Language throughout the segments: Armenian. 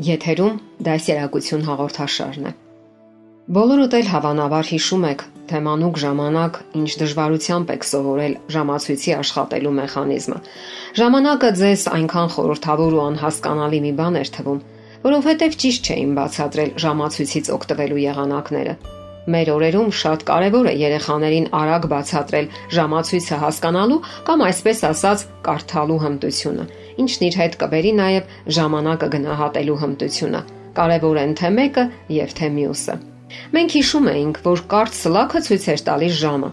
Եթերում դասերակցություն հաղորդաշարն է։ Բոլորդ էլ հավանաբար հիշում եք, թե մանուկ ժամանակ ինչ դժվարությամբ եք սովորել ժամացույցի աշխատելու մեխանիզմը։ Ժամանակը ձեզ այնքան խորթավոր ու անհասկանալի մի բան էր թվում, որովհետև ճիշտ չէին բացատրել ժամացույցից օգտվելու եղանակները։ Մեր օրերում շատ կարևոր է երեխաներին արագ բացատրել ժամացույցը հասկանալու կամ այսպես ասած կարդալու հմտությունը, ինչն իր հետ կբերի նաև ժամանակը գնահատելու հմտությունը։ Կարևոր են թե մեկը եւ թե մյուսը։ Մենք հիշում էինք, որ կարճ սլաքը ցույց էր տալիս ժամը,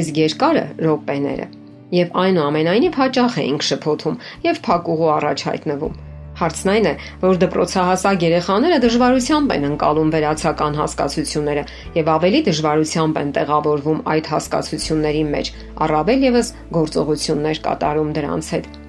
իսկ երկարը րոպեները։ Եվ այնուամենայնիվ հաճախ էինք շփոթում եւ փակուղու առաջ հայտնվում։ Հարցն այն է, որ դպրոցահասակ երեխաները դժվարությամբ են ընկալում վերացական հասկացությունները եւ ավելի դժվարությամբ են տեղավորվում այդ հասկացությունների մեջ, առավել եւս գործողություններ կատարում դրանց հետ։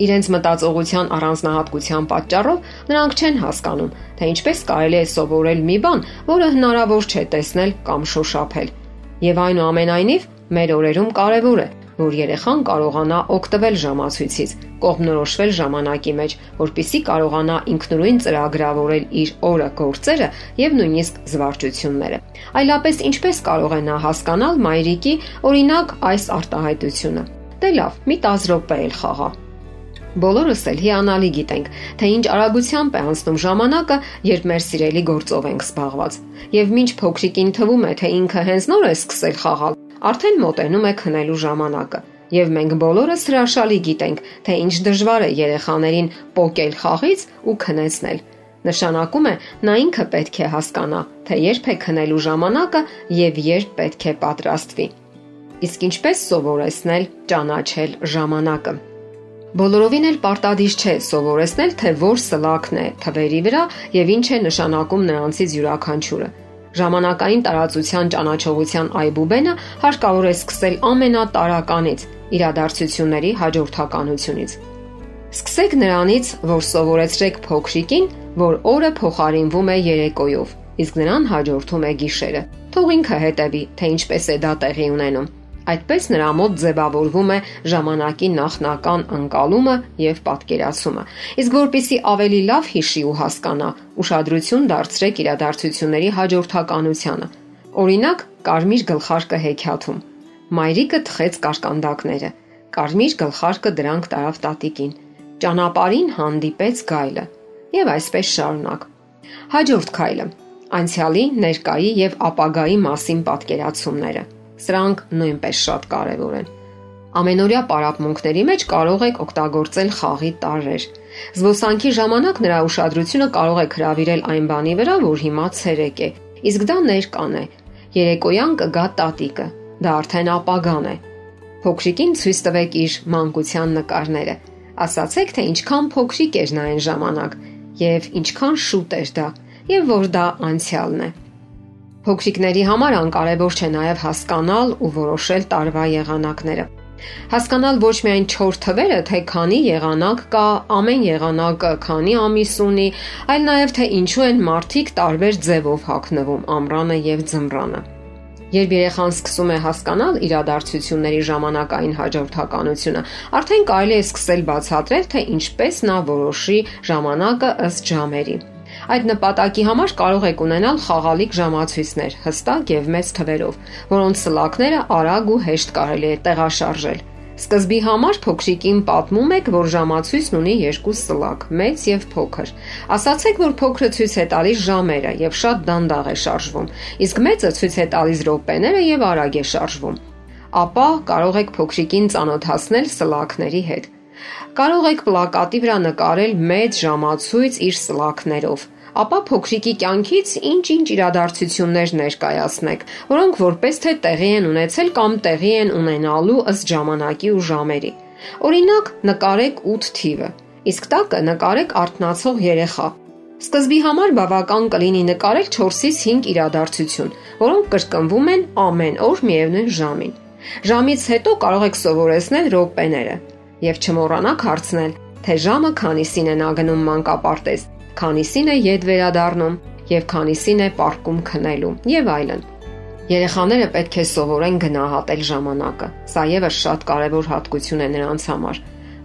Իրենց մտածողության առանձնահատկության պատճառով նրանք չեն հասկանում, թե ինչպես կարելի է սովորել մի բան, որը հնարավոր չէ տեսնել կամ շոշափել։ Եվ այնուամենայնիվ մեր օրերում կարևոր է, որ երեխան կարողանա օգտվել ժամացույցից, կողմնորոշվել ժամանակի մեջ, որpիսի կարողանա ինքնուրույն ծրագրավորել իր օրը, գործերը եւ նույնիսկ զվարճությունները։ Այլապես ինչպես կարող է նա հասկանալ մայրիկի օրինակ այս արտահայտությունը։ Դե լավ, մի 10 րոպե էլ խաղա։ Բոլորս էլ հիանալի գիտենք, թե ինչ արագությամբ է անցնում ժամանակը, երբ մեր սիրելի գործով ենք զբաղված։ Եվ ինչ փոքրիկին թվում է, թե ինքը հենց նոր է սկսել խաղալ, Արդեն մոտենում է քնելու ժամանակը, եւ մենք բոլորս հրաշալի գիտենք, թե ինչ դժվար է երեխաներին փոկել խաղից ու քնեցնել։ Նշանակում է նա ինքը պետք է հասկանա, թե երբ է քնելու ժամանակը եւ երբ պետք է պատրաստվի։ Իսկ ինչպես սովորեցնել ճանաչել ժամանակը։ Բոլորովին էլ պարտադիր չէ սովորեցնել, թե որ սլակն է թվերի վրա եւ ինչ է նշանակում նրանցից յուրաքանչյուրը։ Ժամանակային տարածության ճանաչողության այբուբենը հարկավոր է սկսել ամենատարականից՝ իրադարձությունների հաջորդականությունից։ Սկսեք նրանից, որ սովորեցրեք փոքրիկին, որ օրը փոխարինվում է երեկոյով, իսկ նրան հաջորդում է գիշերը։ Թող ինքը հետևի, թե ինչպես է դա տեղի ունենում։ Այդպես նրա մոտ ձևավորվում է ժամանակի նախնական ընկալումը եւ պատկերացումը։ Իսկ որpիսի ավելի լավ հիշի ու հասկանա, ուշադրություն դարձրեք իրադարձությունների հաջորդականությանը։ Օրինակ, կարմիր գլխարկը հեքիաթում։ Մայրիկը թխեց կարկանդակները։ Կարմիր գլխարկը դրանք տարավ տատիկին։ Ճանապարհին հանդիպեց գայլը։ Եվ այսպես շարունակ։ Հաջորդ քայլը. Անցյալի, ներկայի եւ ապագայի մասին պատկերացումները Սրանք նույնպես շատ կարևոր են։ Ամենօրյա պարապմունքների մեջ կարող եք օգտագործել խաղի տարրեր։ Զբոսանքի ժամանակ նրա ուշադրությունը կարող եք հravirել այն բանի վրա, որ հիմա ցերեկ է, իսկ դա ներկան է։ Երեկոյան կգա տատիկը։ Դա արդեն ապագան է։ Փոքրիկին ցույց տվեք իր մանկության նկարները։ Ասացեք, թե ինչքան փոքրիկ էր նա այն ժամանակ եւ ինչքան շուտ էր դա, եւ որ դա անցյալն է։ Փոքրիկների համար անկարևոր չէ նաև հասկանալ ու որոշել տարվա եղանակները։ Հասկանալ ոչ միայն 4 թվերը, թե քանի եղանակ կա, ամեն եղանակը քանի ամիս ունի, այլ նաև թե ինչու են մարդիկ տարբեր ձևով հագնվում ամռանը եւ ձմռանը։ Երբ երեխան սկսում է հասկանալ իրադարձությունների ժամանակային հաջորդականությունը, արդեն կարելի է սկսել բացատրել, թե ինչպես նա որոշի ժամանակը ըստ ժամերի։ Այդ նպատակի համար կարող եք ունենալ խաղալիք ժամացույցներ հստակ եւ մեծ թվերով, որոնց սլակները արագ ու հեշտ կարելի է տեղաշարժել։ Սկզբի համար փոքրիկին պատմում եք, որ ժամացույցն ունի երկու սլակ՝ մեծ եւ փոքր։ Ասացեք, որ փոքրը ցույց է տալիս ժամերը եւ շատ դանդաղ է շարժվում, իսկ մեծը ցույց է տալիս րոպեները եւ արագ է շարժվում։ Ապա կարող եք փոքրիկին ծանոթացնել սլակների հետ։ Կարող եք պլակատի վրա նկարել մեծ ժամացույց իր սլակներով, ապա փոքրիկի կյանքից ինչ-ինչ իրադարձություններ ներկայացնեք, որոնք որպես թե տեղի են ունեցել կամ տեղի են ունենալու ըստ ժամանակի ու ժամերի։ Օրինակ, նկարեք 8 թիվը, իսկ տակը նկարեք արթնացող երեխա։ Սկզբի համար բավական կլինի նկարել 4-ից 5 իրադարձություն, որոնք կրկնվում են ամեն օր միևնույն ժամին։ Ժամից հետո կարող եք սովորեցնել րոպեները եւ չմոռանաք հարցնել, թե ժամը քանիսին է նա գնում մանկապարտեզ, քանիսին է յետ վերադառնում եւ քանիսին է պարկում քնելու եւ այլն։ Երեխաները պետք է սովորեն գնահատել ժամանակը։ Սա եւս շատ կարեւոր հատկություն է նրանց համար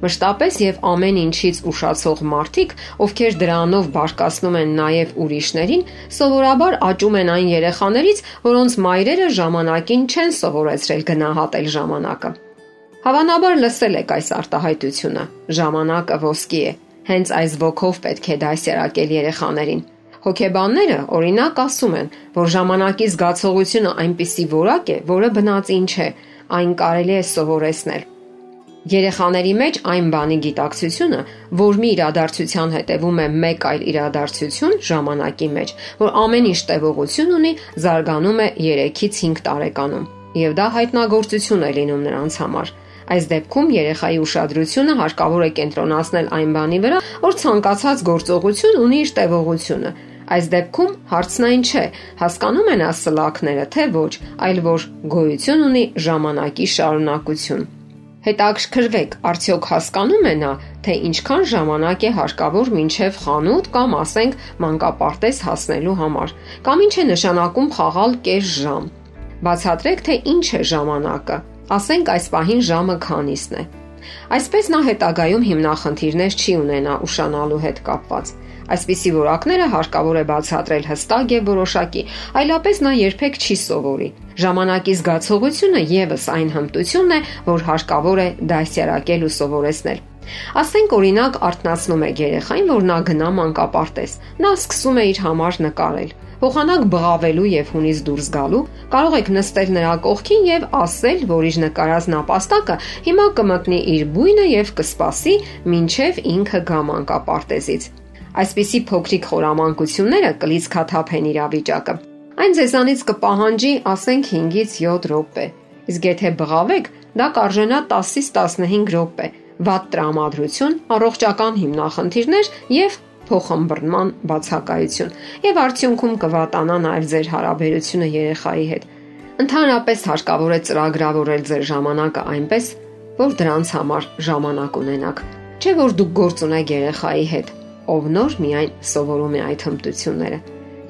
Մշտապես եւ ամեն ինչից ուշացող մարդիկ, ովքեր դրանով բարկացնում են նաեւ ուրիշներին, սովորաբար աճում են այն երեխաներից, որոնց մայրերը ժամանակին չեն սովորեցրել գնահատել ժամանակը։ Հավանաբար լսել եք այս արտահայտությունը. ժամանակը ոսկի է։ Հենց այս ոգով պետք է դասերակել երեխաներին։ Հոգեբանները օրինակ ասում են, որ ժամանակի զգացողությունը այնպիսի որակ է, որը բնածին չէ, այն կարելի է սովորեցնել Երեխաների մեջ այն բանի գիտակցությունը, որ մի իրադարձության հետևում է մեկ այլ իրադարձություն ժամանակի մեջ, որ ամեն ինչ տևողություն ունի, զարգանում է 3-ից 5 տարեկանում, եւ դա հայտնագործություն է լինում նրանց համար։ Այս դեպքում երեխայի ուշադրությունը հարկավոր է կենտրոնացնել այն բանի վրա, որ ցանկացած գործողություն ունի իր տևողությունը։ Այս դեպքում հարցն այն չէ, հասկանում են ասլակները, թե ոչ, այլ որ գոյություն ունի ժամանակի շարունակություն։ Հետաքրքրվեք, արդյոք հասկանում է նա, թե ինչքան ժամանակ է հարկավոր մինչև խանութ կամ ասենք մանկապարտեզ հասնելու համար, կամ ինչ է նշանակում խաղալ կես ժամ։ Բացատրեք, թե ինչ է ժամանակը։ Ասենք այս պահին ժամը քանիսն է։ Այսպես նա հետագայում հիմնախնդիրներ չի ունենա ուշանալու հետ կապված։ Այսպիսի որակները հարկավոր է բացատրել հստակ եւ որոշակի, այլապես նա երբեք չի սովորի։ Ժամանակի զգացողությունը եւս այն հմտությունն է, որ հարկավոր է դասյարակել ու սովորեցնել։ Ասենք օրինակ արտնացնում է երեխային, որ նա գնա մանկապարտեզ։ Նա սկսում է իր համար նկարել։ Փոխանակ բղավելու եւ հունից դուրս գալու, կարող եք նստել նրա կողքին եւ ասել, որ իր նկարած նապաստակը հիմա կմտնի իր բույնը եւ կսպասի, ինչեւ ինքը գա մանկապարտեզից։ Այսպիսի փոքրիկ խորամանկությունները կլիցքաթափեն իրավիճակը։ Այն ձեզանից կպահանջի, ասենք 5-ից 7 րոպե։ Իսկ եթե բղավեք, դա կարժենա 10-ից 15 րոպե։ Վատ տրամադրություն, առողջական հիմնախնդիրներ եւ փոխհմբռնման բացակայություն եւ արդյունքում կվատանա նաեւ ձեր հարաբերությունը երեխայի հետ։ Ընդհանրապես հարկավոր է ծրագրավորել ձեր ժամանակը այնպես, որ դրանց համար ժամանակ ունենաք։ Չէ որ դուք գործ ունեք երեխայի հետ, ով նոր միայն սովորում է այդ հմտությունները։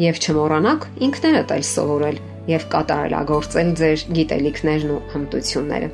Եվ չմոռանաք ինքներդ էլ սովորել եւ կատարելագործել ձեր գիտելիքներն ու հմտությունները։